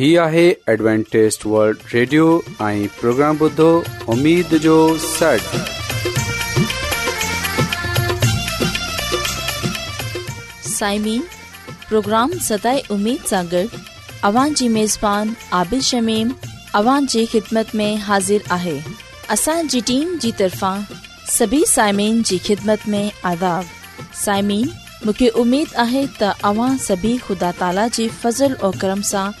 هي آهي ادوانٽيست world Radio ۽ programme بدو اميد جو سڙ سائمين پروگرام ستاي اميد سانڳڙ اوان جي ميزبان عادل شميم اوان جي خدمت ۾ حاضر آهي اسان جي ٽيم جي طرفان سڀي سائمين جي خدمت ۾ آداب سائمين مون کي اميد آهي اوان سڀي خدا تالا جي فضل ۽ کرم سان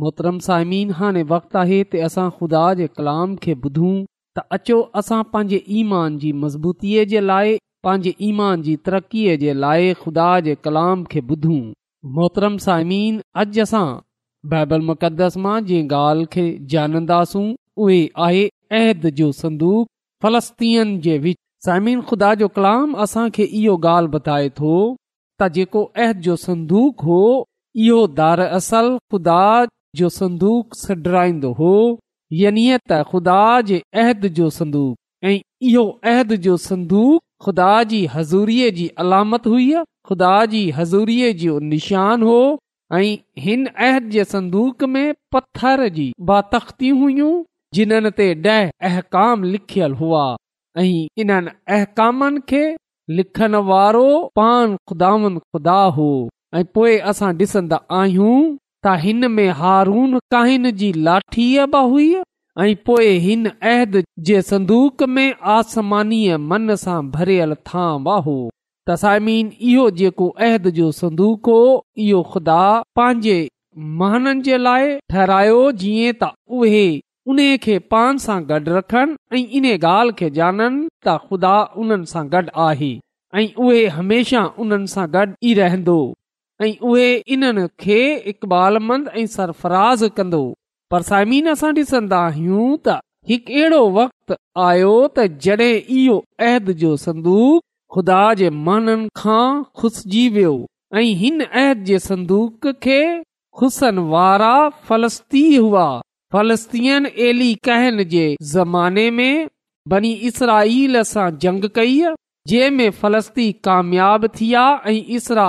मोहतरम साइमीन हाणे वक़्तु आहे त असां ख़ुदा जे कलाम खे ॿुधूं त अचो असां पंहिंजे ईमान जी मज़बूतीअ जे लाइ पंहिंजे ईमान जी तरक़ीअ जे लाइ ख़ुदा जे कलाम खे ॿुधूं मोहतरम साइमन अॼु असां बाइबल मुक़दस मां जंहिं ॻाल्हि खे ॼाणंदासूं उहे आहे अहद जो संदूक फ़लस्तीन जे विच साइमिन ख़ुदा जो कलाम असांखे इहो ॻाल्हि बताए थो त जेको अहद जो संदूक हो इहो दार असल ख़ुदा जो संदूक सडराईंदो हो यनी त ख़ुदा जे संदूक ऐं इहो अहद जो संदूक ख़ुदा जी हज़ूरीअ जी अलामत हुई ख़ुदा जी हज़ूरीअ जो निशान हो अहद संदूक में पत्थर जी बातख़्ती हुयूं जिन्हनि ते ॾह अहकाम लिखियल हुआ ऐं इन्हनि अहकामनि खे लिखण वारो पान ख़ुदा हो ऐं पोए असां ॾिसंदा आहियूं त हिन में हारून काहि पोइ हिन अहद जे संदूक में आसमानी भरियल था वाहो तसीन इहो जेको अहद जो संदूक हो इहो खुदा पंहिंजे महननि जे लाइ ठहिरायो जीअं त उहे उन्हीअ खे पान सां गॾ रखनि ऐं इन ॻाल्हि खे ॼाणन त ख़ुदा उन्हनि सां गॾु आहे ऐं उहे हमेशा उन्हनि सां गॾु ई रहंदो ऐं उहेननि खे इक़ाल मंद ऐं सरफराज़ कंदो परसाइमीन असां ॾिसंदा आहियूं त हिकु अहिड़ो वक़्ति आयो त जड॒ इहो अहद जो संदूक ख़ुदा जे माननि खां ख़ुसिजी वियो ऐं हिन अह जे संदूक खे खुसन वारा फलस्ती हुआ फ़लस्तीन एली कहन जे ज़माने में बनी इसरा इल सां जंग कई जंहिं में फलस्ती कामयाब थीया ऐं इसरा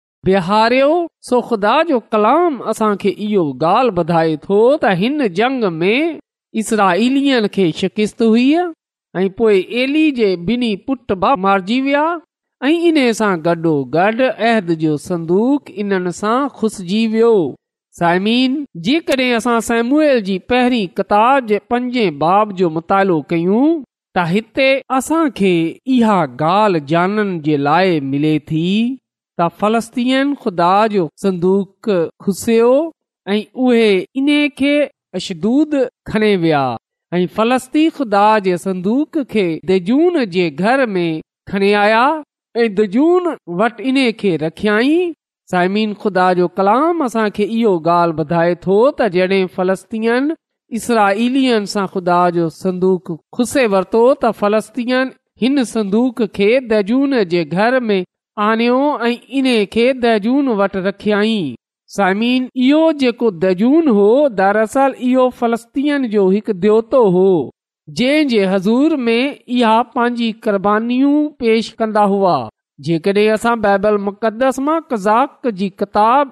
बिहारियो सो ख़ुदा जो कलाम असांखे इहो ॻाल्हि ॿुधाए थो त हिन जंग में इसरा खे शिकिस्त हुई ऐं पोइ एली जे ॿिन्ही पुट मारिजी विया ऐं इन सां गॾोगॾु अहद जो संदूक इन्हनि सां खुसिजी वियो साइमीन जेकॾहिं असां सेमुएल जी पहिरीं कतार जे पंजे बाब जो मुतालो कयूं त हिते असांखे इहा ॻाल्हि जाननि जे लाइ मिले थी फलस्तीन खुदा जो संदूक खुसियो ऐं उहे इन्हे खे अशूद खणे विया ऐं फलस्ती खुदा जे संदूक खे दजून जे घर में खणे आया ऐं दून वटि इन खे रखियई साइमीन खुदा जो कलाम असां खे इहो ॻाल्हि ॿुधाए थो त जॾहिं फलस्तीयन इसराईलियन सां ख़ुदा जो संदूक खुसे वरितो त फलस्तीयन हिन संदूक खे दजून जे घर में आन्यो ऐं इन रखियई दर फलस्तीन जो हिकु द्योतो हो जंहिं जे हज़ूर में इहा पंहिंजी कुरबानीयूं पेश कंदा हुआ जेकॾहिं असां बाइबल मुक़दस मां कज़ाक जी किताब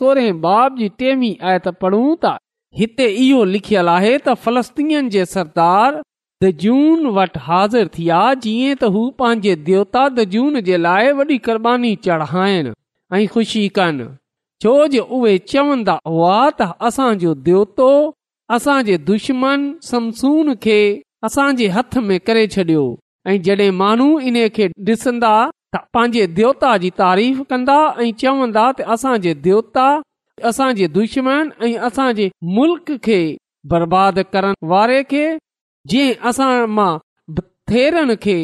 सोरहें बाब जी टेवी आयत पढ़ूं त हिते इहो लिखियल आहे त फलस्तीन जे सरदार द जून वटि हाज़िर थी आहे जीअं त हू पंहिंजे देवता द जून जे लाइ वॾी क़ुर्बानी चढ़ाइनि ऐं ख़ुशी कनि छो जो उहे चवंदा हुआ त असांजो देवतो असांजे दुश्मन समसून खे असांजे हथ में करे छॾियो ऐं जॾहिं माण्हू इन खे ॾिसंदा त पंहिंजे देवता जी तारीफ़ कंदा ऐं चवंदा त असांजे देवता असांजे दुश्मन ऐं असांजे मुल्क़ खे बर्बाद करण वारे खे असां मां थेरनि खे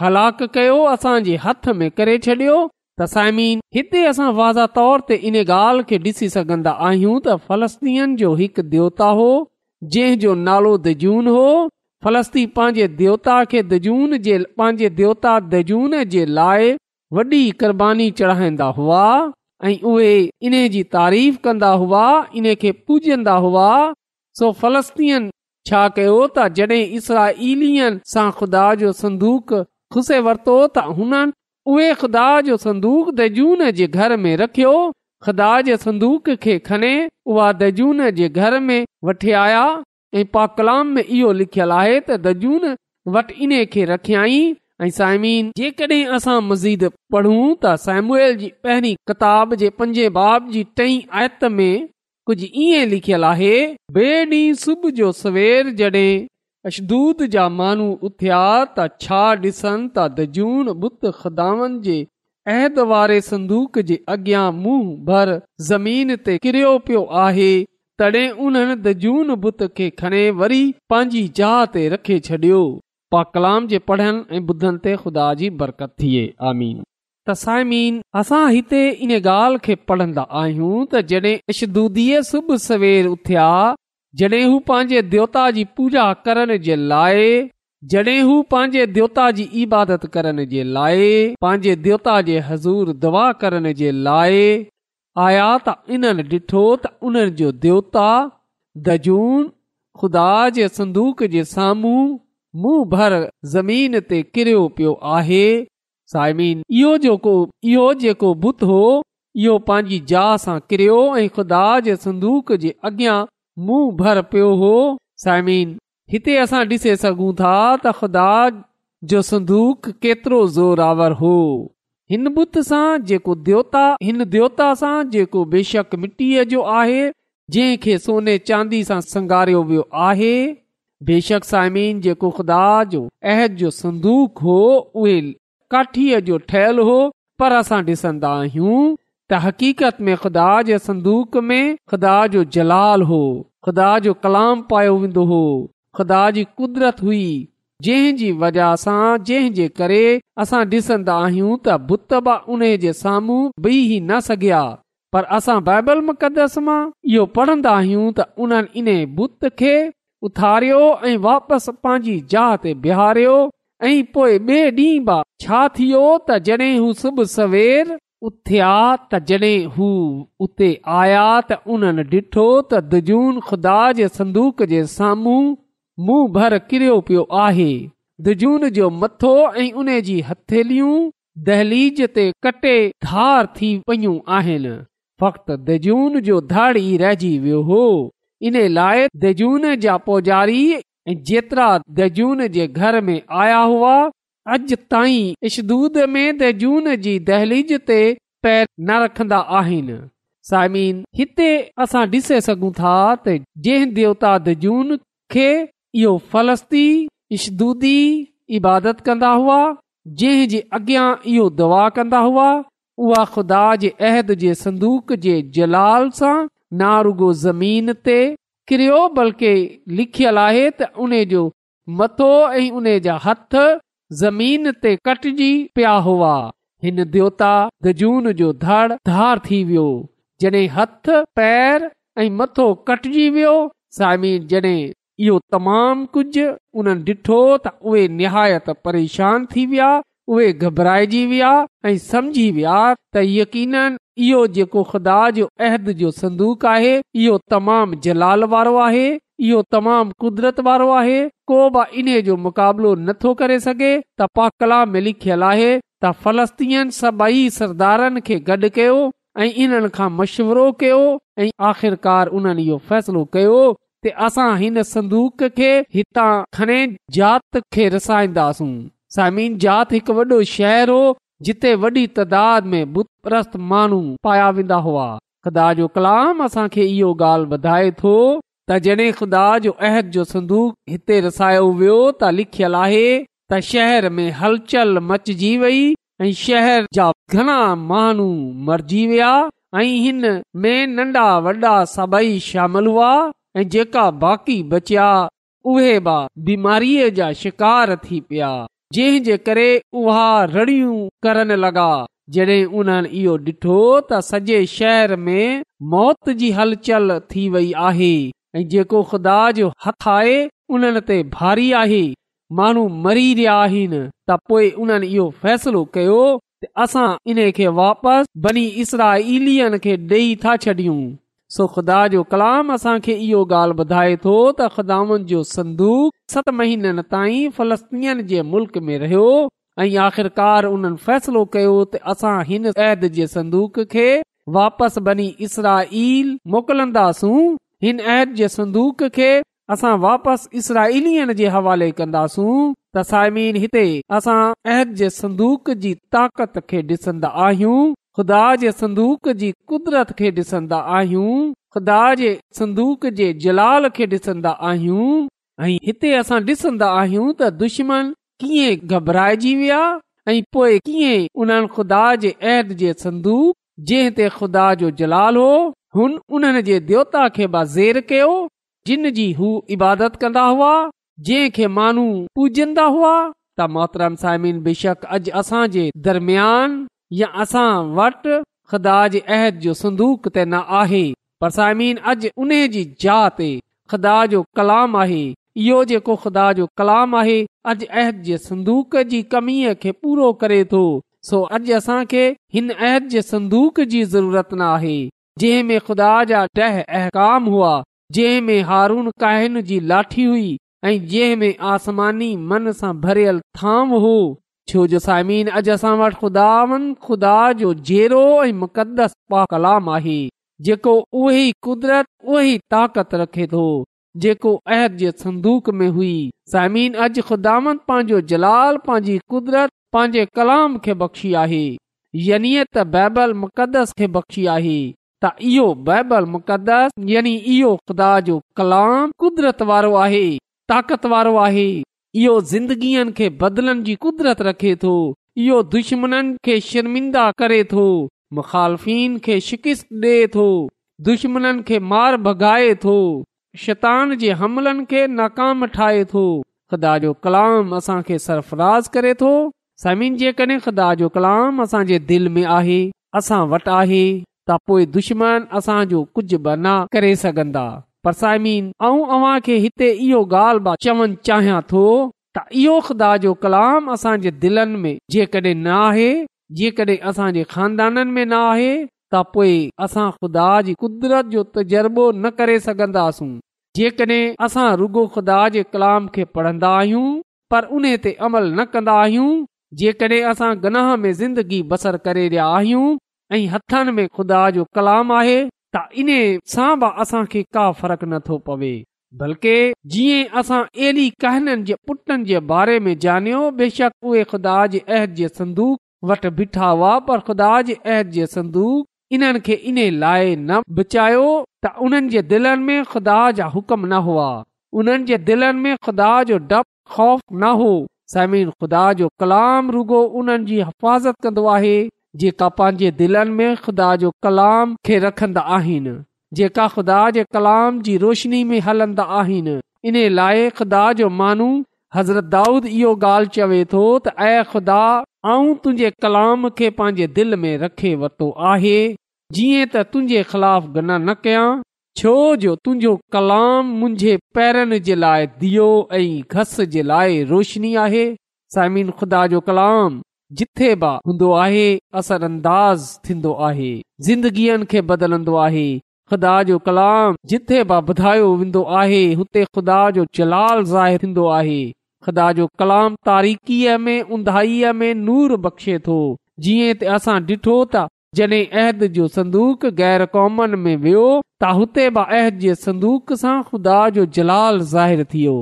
हलाक कयो असांजे हथ में करे छॾियो त साइमीन हिते असां वाज़ा तौर ते इन ॻाल्हि खे ॾिसी सघंदा आहियूं त फलस्तीअ जो हिकु देवता हो जंहिं जो नालो दजून हो फलस्ती पंहिंजे देवता खे दजून जे पंहिंजे देवता दजून जे लाइ वॾी कुर्बानी चढ़ाईंदा हुआ ऐं उहे इन जी तारीफ़ कंदा हुआ इन खे पूजंदा हुआ सो फलस्तीन छा कयो त जॾहिं इसरा सां खुदा जो संदूक खुसे वरतो त हुननि उहे खुदा जो संदूक दून में रखियो ख़ुदा जे संदूक खे खणी उहा दैजून जे घर में वठी आया ऐं पा कलाम में इहो लिखियल आहे त दजून वटि इन खे रखियई ऐं साइमीन जेकॾहिं असां मज़ीद पढ़ूं त साइमुल जी पहिरीं किताब जे पंजे बाब जी टई आयत में कुझ ईअं लिखियल आहे सुबुह जो सवेर जड॒हिं अशूत जा माण्हू उथिया त छा ॾिसनि तुत ख़े संदूक जे अॻियां मुंहं भर ज़मीन ते किरियो पियो आहे तॾहिं उन्हनि दजून बुत खे खणे वरी पंहिंजी रखे छॾियो पाकलाम जे पढ़नि ऐं ॿुधनि ते ख़ुदा जी बरकत थिए आमीन तसाइमीन असां हिते इन ॻाल्हि खे पढ़ंदा आहियूं त जॾहिं अशदुदीअ सुबुह सवेर उथिया जॾहिं हू पंहिंजे देवता जी पूजा करण जे लाइ जॾहिं हू पंहिंजे देवता जी इबादत करण जे लाइ पंहिंजे देवता जे हज़ूर दवा करण जे लाइ आया त इन्हनि ॾिठो त उन्हनि जो देवता दजून ख़ुदा जे संदूक जे साम्हूं मुंहुं भर ज़मीन ते किरियो पियो आहे साइमिन इहो जेको इहो जेको बुत हो इहो पंहिंजी जा किरियो ऐं ख़ुदा जे संदूक जे अॻियां मुंहं भर पियो हो साइमिन हिते असां ॾिसे सघूं था त ख़ुदा जो संदूक केतिरो ज़ोरावर हो हिन बुत सां जेको देवता हिन देवता सां जेको बेशक मिटीअ जो आहे जंहिं सोने चांदी सां संगारियो वियो आहे बेशक साइमिन जेको ख़ुदा जो जो अहद संदूक हो उहे जो ठहियल हो पर असां ॾिसंदा आहियूं त हक़ीक़त में ख़ुदा संदूक में ख़ुदा जो जलाल हो ख़ुदा जो कलाम पायो वेंदो हो ख़ुदा जी कुदरत हुई जी वज़ह सां जंहिंजे करे असां ॾिसंदा आहियूं त बुत बि उन जे साम्हूं बीह न सघिया पर असां बाइबल मुक़दस मां इहो पढ़ंदा आहियूं त उन्हनि इन बुत खे उथारियो ऐं वापसि पंहिंजी जिहारियो पोइ ॾींह छा थियो आया त उन ॾिठो तुदा भर किरियो पियो आहे मथो ऐं उन जी हथेलियूं दहलीज ते कटे धार थी पयूं आहिनि फकतून जो धाड़ी रहिजी वियो हो इन लाइ जून जा पुजारी जेतिरा जैजून जे घर में आया हुआ अॼु ताईं इशदूद में दहलीज ते पैर न रखंदा आहिनि साइमीन हिते असां ॾिसे सघूं था त जंहिं देवता दैजून खे इहो फलस्ती इशदूदी इबादत कंदा हुआ जंहिं जे अॻियां इहो दवा कंदा हुआ उहा ख़ुदा जे अहद जे संदूक जे जलाल सां नारुगो ज़मीन ते किरियो बल्कि लिखियल आहे त उन जो मथो ऐं उन जा हथ ज़मीन ते कटजी पिया हुआ हिन दौता गजून जो धर धार थी वियो जॾहिं हथ पैर ऐं मथो कटजी वियो सामी जॾहिं इहो तमामु कुझ उन्हनि ॾिठो त उहे निहायत परेशान थी विया उहे घबराएजी विया ऐं सम्झी विया त यकीन इहो जेको ख़ुदा जो अहद जो संदूक आहे इहो तमामु जलाल वारो आहे इहो तमामु कुदरत वारो आहे को बि इन्हे जो मुक़ाबलो नथो करे सघे त लिखियल आहे त फलस्तीन सभई सरदारनि खे गॾु कयो ऐं इन्हनि खां मशविरो कयो ऐं आख़िरकार उन्हनि इहो फैसलो कयो त असां हिन संदूक खे हितां खणे जात खे रसाईंदासूं समीन जात हिकु वॾो शहर हो जिते वॾी तादाद में बुतप्रस्त पाया वेंदा हुआ ख़ुदा जो कलाम असां खे इहो ॻाल्हि ॿुधाए थो त जॾहिं ख़ुदा जो संदूक हिते रसायो वियो त लिखल आहे त शहर में हलचल मचजी वई ऐं शहर जा घणा माण्हू मरजी वया ऐं हिन में नंढा वॾा सभई शामिल हुआ ऐं जेका बाक़ी बचिया उहे बि बीमारीअ जा शिकार थी पिया जंहिं जे करे उहा रड़ियूं करण लॻा जॾहिं उन्हनि इहो ॾिठो त सॼे शहर में मौत जी हलचल थी वई आहे ऐं जेको ख़ुदा जो हथ आहे उन्हनि ते भारी आहे माण्हू मरी रहिया आहिनि त पोइ उन्हनि इहो फ़ैसिलो कयो त असां इन खे वापसि बनी इसराईली खे ॾेई था छॾियूं सो ख़ुदा जो कलाम असांखे इहो ॻाल्हि ॿुधाए थो त ख़ुदान जो संदूक सत महीननि ताईं फलस्तीन जे मुल्क में रहियो ऐं आख़िरकार उन्हनि फ़ैसिलो कयो त असां हिन एद जे संदूक खे वापसि बनी इसराल मोकिलंदासूं हिन ऐद जे संदूक खे असां वापसि इसरा इलियन जे हवाले कंदासूं त साइमीन हिते असां अहिद जे संदूक जी ताक़त खे ॾिसंदा आहियूं ख़ुदा जे संदूक जी कुदरत खे ॾिसंदा आहियूं ख़ुदा जे संदूक जे जलाल खे ॾिसंदा आहियूं ऐं हिते असां ॾिसंदा आहियूं त दुश्मन कीअं घबराइजी विया ऐं पोइ कीअं ख़ुदा जे संदूक जंहिं ते ख़ुदा जो जलाल हो हुन उन्हनि जे देवता खे बाज़ेर ज़ेर कयो जिन जी हू इबादत कंदा हुआ जंहिं खे माण्हू पूजंदा हुआ त मोहतरान साइमिन बेशक अॼु असां जे दरमियान असां वटि ख़ुदा जे अहद जो संदूक ते न आहे पर ते ख़ुदा जो कलाम आहे इहो कलाम आहे अॼु अहद जे संदूक जी कम खे पूरो करे थो सो अॼु असां खे हिन अहद जे संदूक जी ज़रूरत न आहे जंहिं में खुदा जा टह अहकाम हुआ जंहिं में हारून कहिन जी लाठी हुई ऐं जंहिं में आसमानी मन सां भरियल थाम हो छो जो साइम ख़ुदा कलाम आहे जेको कुदरत रखे जलाल पांजी कुदरत पांजे कलाम खे बख़्शी आहे यानी त बाइबल मुक़दस खे बख़्शी आहे त इहो बाइबल मुक़दस या ख़ुदा जो कलाम कुदरत वारो आहे ताक़त वारो आहे इहो ज़िंदगीअ खे बदलनि जी कुदरत रखे थो इहो दुश्मन खे शर्मिंदा करे थो मुखालफ़िन खे ॾे थो दुश्मन खे मार भगाए थो शैतान जे हमलनि खे नाकाम ठाहे थो खुदा जो कलाम असांखे सरफराज़ करे थो सभिनि जे कड॒ खुदा जो कलाम असांजे दिलि में आहे असां वटि आहे त पोइ दुश्मन असांजो कुझु बना करे सघंदा पर साइमीन ऐं अव्हांखे हिते इहो ॻाल्हि चवणु चाहियां थो त इहो ख़ुदा जो कलाम असांजे दिलनि में जेकॾहिं न आहे जेकॾहिं असांजे खानदाननि में न आहे त पोइ असां ख़ुदा जी कुदरत जो तजुर्बो न करे सघंदासूं जेकॾहिं असां रुगो ख़ुदा जे कलाम खे पढ़ंदा आहियूं पर उन ते अमल न कंदा आहियूं जेकॾहिं असां गनाह में ज़िंदगी बसर करे रहिया आहियूं ऐं में ख़ुदा जो कलाम आहे त इन सां का फर्क नथो पवे बल्कि जीअं बेशक उहे बीठा हुआ पर ख़ुदा जे संदू इन्हनि खे इन लाइ न बचायो त उन्हनि जे दिलनि में ख़ुदा जा हुकम न हुआ उन्हनि जे दिलनि में ख़ुदा जो डप ख़ौफ़ न हो समीर ख़ुदा जो कलाम रुगो उन्हनि जी हिफ़ाज़त कंदो आहे जेका पंहिंजे दिलनि में ख़ुदा जो कलाम खे रखंदा आहिनि जेका ख़ुदा जे कलाम जी रोशनी में हलंदा आहिनि इन लाइ ख़ुदा हज़रत दाऊद इहो ॻाल्हि चवे थो त ऐं ख़ुदा आऊं तुंहिंजे कलाम खे पंहिंजे दिलि में रखे वरितो आहे जीअं त तुंहिंजे गना न कयां छो जो तुंहिंजो कलाम मुंहिंजे पैरनि जे लाइ दियो ऐं घस जे लाइ रोशनी आहे साइमिन ख़ुदा जो कलाम जिथे बि हूंदो आहे असर अंदाज़ थींदो आहे ज़िंदगीअ खे बदलंदो आहे ख़ुदा जो कलाम जिथे बि ॿधायो वेंदो आहे हुते ख़ुदा जो जलाल ज़ाहिर आहे ख़ुदा जो कलाम तारीख़ीअ में उंधाईअ में नूर बख़्शे थो जीअं असां डि॒ठो त जडे अहद जो संदूक गै़र क़ौमन में वियो त हुते बि अहद जे संदूक सां ख़ुदा जो जलाल ज़ाहिर थियो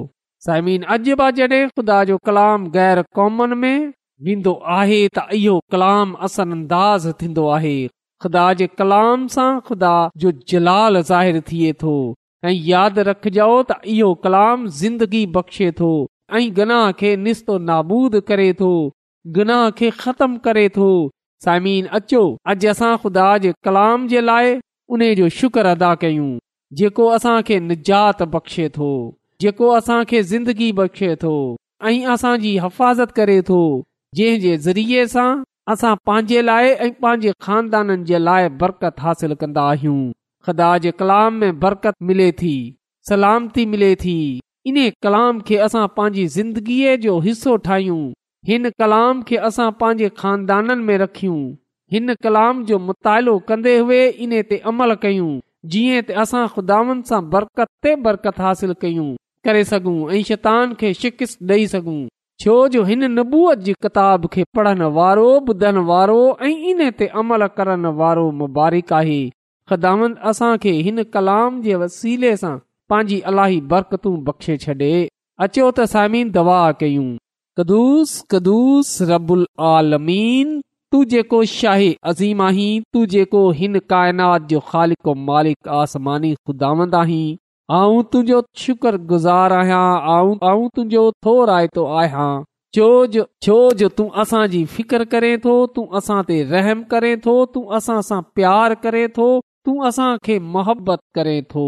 साइमीन अॼु बि जॾहिं ख़ुदा जो कलाम गैर क़ौमन में वेंदो आहे त इहो कलाम असर अंदाज़ थींदो आहे ख़ुदा जे कलाम सां ख़ुदा जो जलाल ज़ाहिर थिए थो ऐं यादि रखजो त इहो कलाम ज़िंदगी बख़्शे थो ऐं गनाह खे निस्तो नाबूदु करे थो गनाह खे ख़तमु करे थो साइमीन अचो अॼु असां ख़ुदा जे कलाम जे लाइ उन जो शुक्र अदा कयूं जेको असांखे निजात बख़्शे थो जेको असांखे ज़िंदगी बख़्शे थो ऐं असांजी हिफ़ाज़त करे थो जंहिं जे ज़रिये सां असां पंहिंजे लाइ ऐं पंहिंजे ख़ानदाननि जे लाइ बरकत हासिल कंदा आहियूं ख़ुदा जे कलाम में बरकत मिले थी सलामती मिले थी इन कलाम खे असां पंहिंजी ज़िंदगीअ जो हिसो ठाहियूं हिन कलाम खे असां पंहिंजे ख़ानदाननि में रखियूं हिन कलाम जो मुतालो कंदे हुए इन ते अमल कयूं जीअं त असां खुदानि सां बरकत ते बरकत हासिल कयूं करे सघूं ऐं शतान खे शिकिस्त ॾेई सघूं छो जो हिन नबूअत जी किताब खे पढ़णु वारो ॿुधण वारो ऐं इन ते अमल करणु वारो मुबारक आहे ख़िदामंद असांखे हिन कलाम जे वसीले सां पंहिंजी अलाही बरकतूं बख़्शे छॾे अचो त सामीन दवा कयूं कदुस कदुस रबुल आलमीन तू जेको शाही अज़ीम आहीं तू जेको हिन काइनात जो ख़ालिक मालिक आसमानी ख़ुदांद आहीं आऊं तुंहिंजो शुक्रगुज़ारु आहियां तुंहिंजो थो रायतो आहियां छोजो छोजो तूं असांजी फिकर करे थो तूं असां ते रहम करे थो तूं असां सां प्यार करे थो तूं असांखे मोहबत करे थो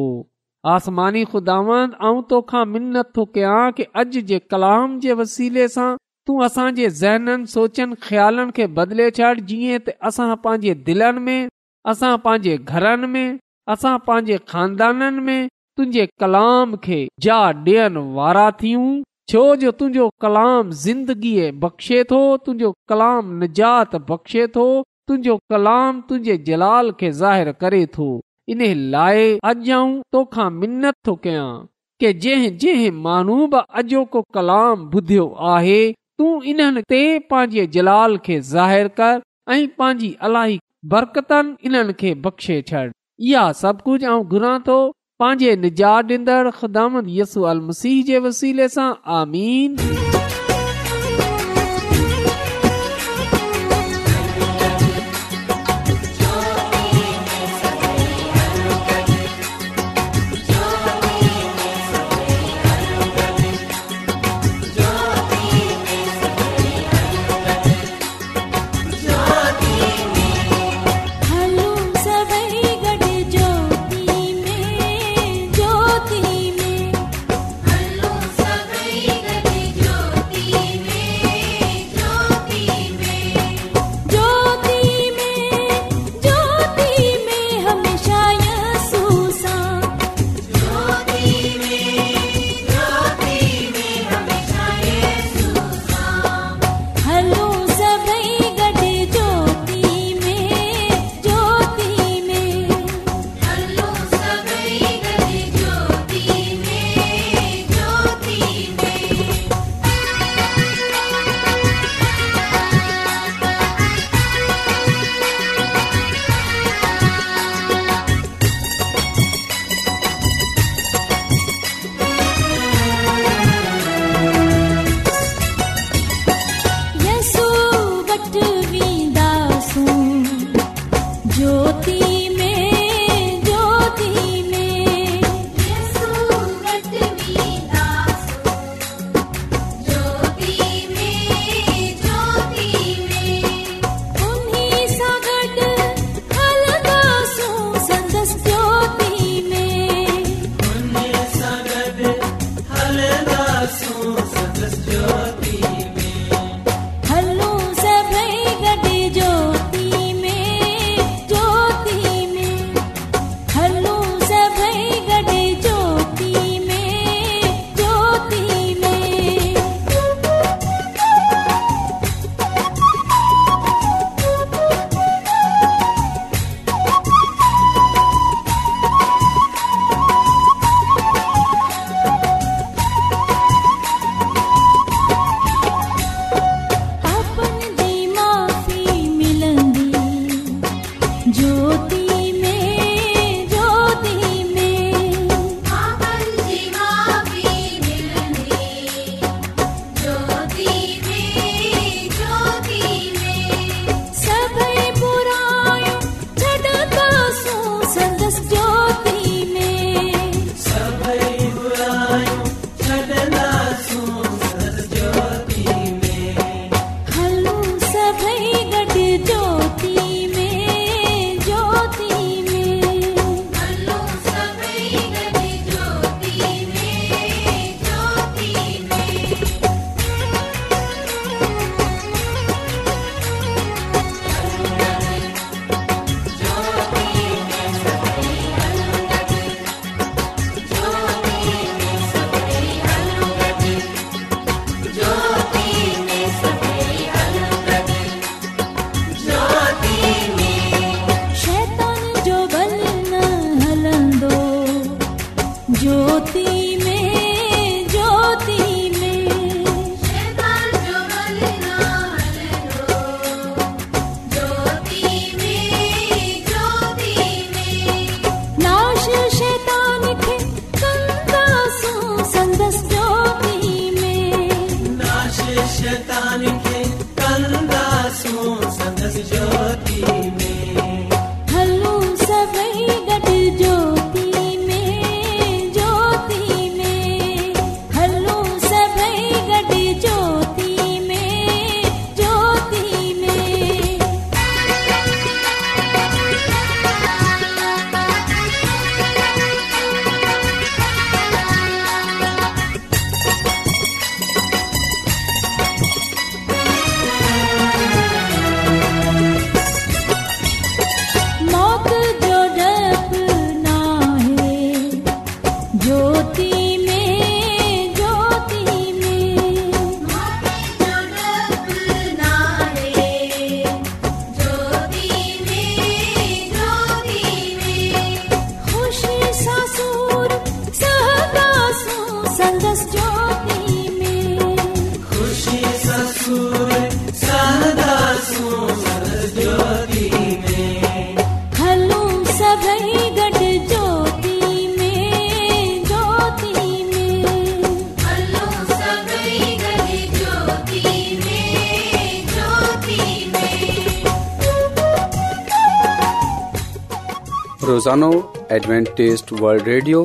आसमानी खुदावंद तोखां मिनत थो कयां कि अॼु जे कलाम जे वसीले सां तूं असांजे ज़हननि सोचनि ख़्यालनि खे बदिले छॾ जीअं त असां पंहिंजे दिलनि में असां पंहिंजे घरनि में असां पंहिंजे खानदाननि में तुंहिंजे कलाम खे जा ॾियण वारा थियूं छो जो तुंहिंजो कलाम ज़िंदगीअ बख़्शे थो तुंहिंजो कलाम निजात बख़्शे थो तुंहिंजो कलाम तुंहिंजे जलाल खे ज़ाहिर करे थो इन लाइ अॼु आऊं तोखा मिनत थो कयां के जंहिं जंहिं माण्हू बि अॼोको कलाम ॿुधियो आहे तूं इन्हनि ते पंहिंजे जलाल खे ज़ाहिरु कर ऐं पंहिंजी अलाई बरकतनि इन्हनि खे बख़्शे छॾ इहा सभु कुझु आउं घुरां थो पंहिंजे निजात ॾींदड़ ख़दामत यसू अल मसीह जे वसीले सां आमीन डवेंटेस्ट वल्ड रेडियो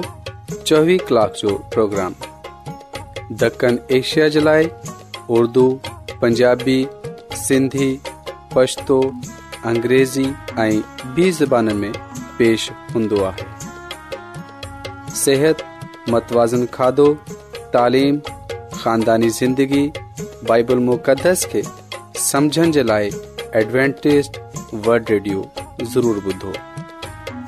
ریڈیو कलाक जो جو پروگرام دکن ایشیا جلائے اردو پنجابی سندھی پشتو अंग्रेज़ी ऐं बि میں پیش पेश हूंदो आहे متوازن کھادو खाधो خاندانی زندگی ज़िंदगी बाइबल मुक़दस खे समझण जे लाइ एडवेंटेज़ वल्ड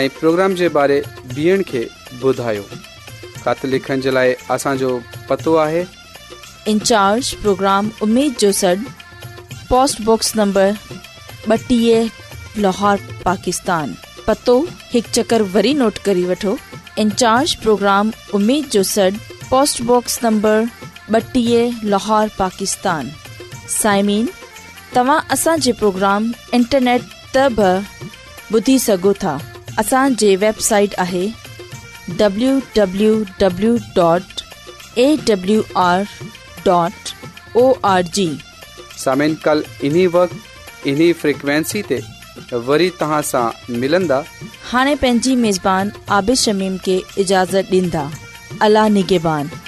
इन प्रोग्राम जो सॾ पोस्टबॉक्स नंबर लाहौर पाकिस्तान पतो हिकु चकर प्रोग्राम साइमीन तव्हां असांजे प्रोग्राम इंटरनेट त ॿुधी सघो था असांजी वेबसाइट आहे पंहिंजी मेज़बान आबिशमीम खे इजाज़त ॾींदा अला निगेबान